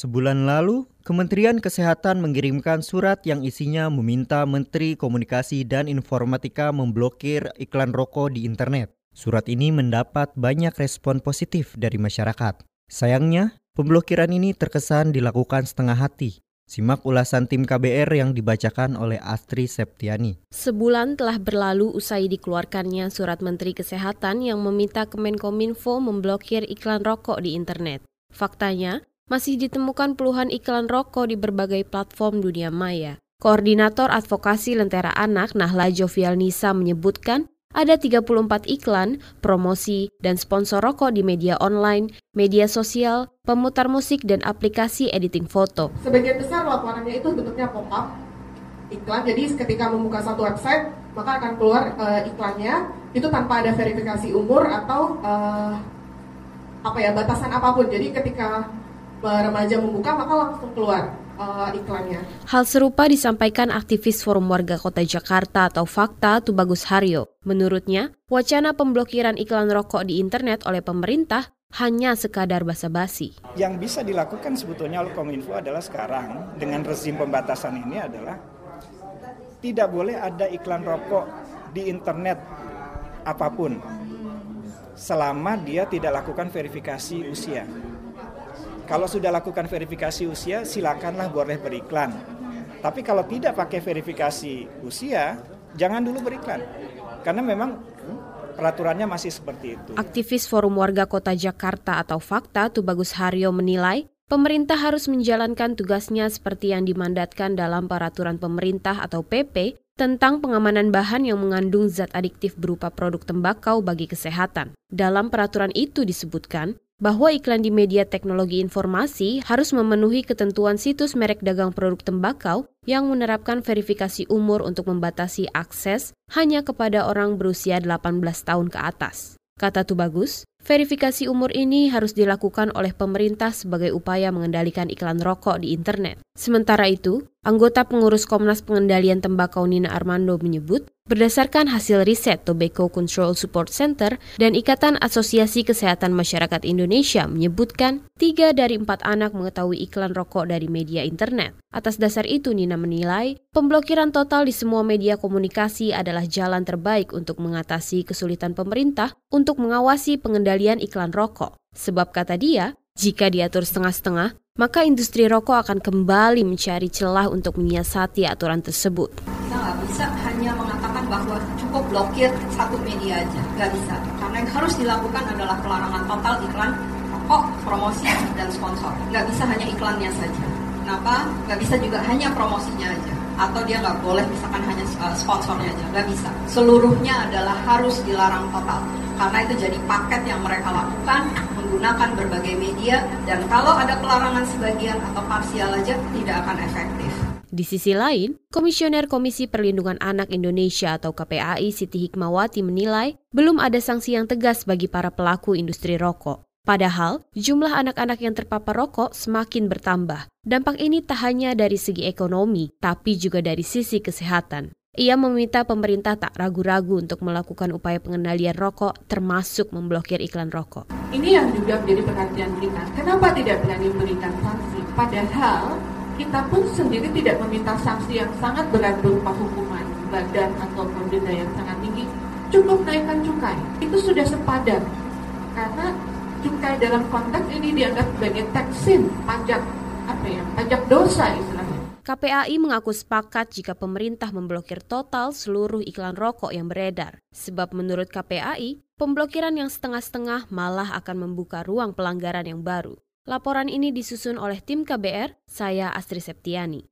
Sebulan lalu, Kementerian Kesehatan mengirimkan surat yang isinya meminta Menteri Komunikasi dan Informatika memblokir iklan rokok di internet. Surat ini mendapat banyak respon positif dari masyarakat. Sayangnya, pemblokiran ini terkesan dilakukan setengah hati. Simak ulasan tim KBR yang dibacakan oleh Astri Septiani. Sebulan telah berlalu usai dikeluarkannya surat Menteri Kesehatan yang meminta Kemenkominfo memblokir iklan rokok di internet. Faktanya, masih ditemukan puluhan iklan rokok di berbagai platform dunia maya. Koordinator Advokasi Lentera Anak Nahla Jovial Nisa menyebutkan ada 34 iklan, promosi, dan sponsor rokok di media online, media sosial, pemutar musik, dan aplikasi editing foto. Sebagian besar laporannya itu bentuknya pop-up, iklan. Jadi ketika membuka satu website, maka akan keluar uh, iklannya itu tanpa ada verifikasi umur atau uh, apa ya batasan apa pun. Jadi ketika remaja membuka maka langsung keluar uh, iklannya. Hal serupa disampaikan aktivis Forum Warga Kota Jakarta atau Fakta Tubagus Haryo. Menurutnya, wacana pemblokiran iklan rokok di internet oleh pemerintah hanya sekadar basa-basi. Yang bisa dilakukan sebetulnya oleh Kominfo adalah sekarang dengan rezim pembatasan ini adalah tidak boleh ada iklan rokok di internet apa pun selama dia tidak lakukan verifikasi usia. Kalau sudah lakukan verifikasi usia, silakanlah boleh beriklan. Tapi kalau tidak pakai verifikasi usia, jangan dulu beriklan. Karena memang peraturannya masih seperti itu. Aktivis Forum Warga Kota Jakarta atau Fakta Tubagus Haryo menilai pemerintah harus menjalankan tugasnya seperti yang dimandatkan dalam peraturan pemerintah atau PP tentang pengamanan bahan yang mengandung zat adiktif berupa produk tembakau bagi kesehatan. Dalam peraturan itu disebutkan, bahwa iklan di media teknologi informasi harus memenuhi ketentuan situs merek dagang produk tembakau yang menerapkan verifikasi umur untuk membatasi akses hanya kepada orang berusia 18 tahun ke atas. Kata Tubagus, verifikasi umur ini harus dilakukan oleh pemerintah sebagai upaya mengendalikan iklan rokok di internet. Sementara itu, anggota pengurus Komnas Pengendalian Tembakau Nina Armando menyebut, berdasarkan hasil riset Tobacco Control Support Center dan Ikatan Asosiasi Kesehatan Masyarakat Indonesia menyebutkan, tiga dari empat anak mengetahui iklan rokok dari media internet. Atas dasar itu, Nina menilai, pemblokiran total di semua media komunikasi adalah jalan terbaik untuk mengatasi kesulitan pemerintah untuk mengawasi pengendalian iklan rokok. Sebab kata dia, jika diatur setengah-setengah, maka industri rokok akan kembali mencari celah untuk menyiasati aturan tersebut. Kita nggak bisa hanya mengatakan bahwa cukup blokir satu media aja, nggak bisa. Karena yang harus dilakukan adalah pelarangan total iklan rokok, promosi, dan sponsor. Nggak bisa hanya iklannya saja. Kenapa? Nggak bisa juga hanya promosinya aja. Atau dia nggak boleh misalkan hanya uh, sponsornya aja. Nggak bisa. Seluruhnya adalah harus dilarang total. Karena itu jadi paket yang mereka lakukan menggunakan berbagai media dan kalau ada pelarangan sebagian atau parsial aja tidak akan efektif. Di sisi lain, Komisioner Komisi Perlindungan Anak Indonesia atau KPAI Siti Hikmawati menilai belum ada sanksi yang tegas bagi para pelaku industri rokok. Padahal, jumlah anak-anak yang terpapar rokok semakin bertambah. Dampak ini tak hanya dari segi ekonomi, tapi juga dari sisi kesehatan. Ia meminta pemerintah tak ragu-ragu untuk melakukan upaya pengendalian rokok, termasuk memblokir iklan rokok. Ini yang juga menjadi perhatian kita. Kenapa tidak berani memberikan sanksi? Padahal kita pun sendiri tidak meminta sanksi yang sangat berat berupa hukuman badan atau denda yang sangat tinggi. Cukup naikkan cukai. Itu sudah sepadan. Karena cukai dalam konteks ini dianggap sebagai taxin, pajak apa ya, pajak dosa istilahnya. KPAI mengaku sepakat jika pemerintah memblokir total seluruh iklan rokok yang beredar. Sebab menurut KPAI, pemblokiran yang setengah-setengah malah akan membuka ruang pelanggaran yang baru. Laporan ini disusun oleh tim KBR, saya Astri Septiani.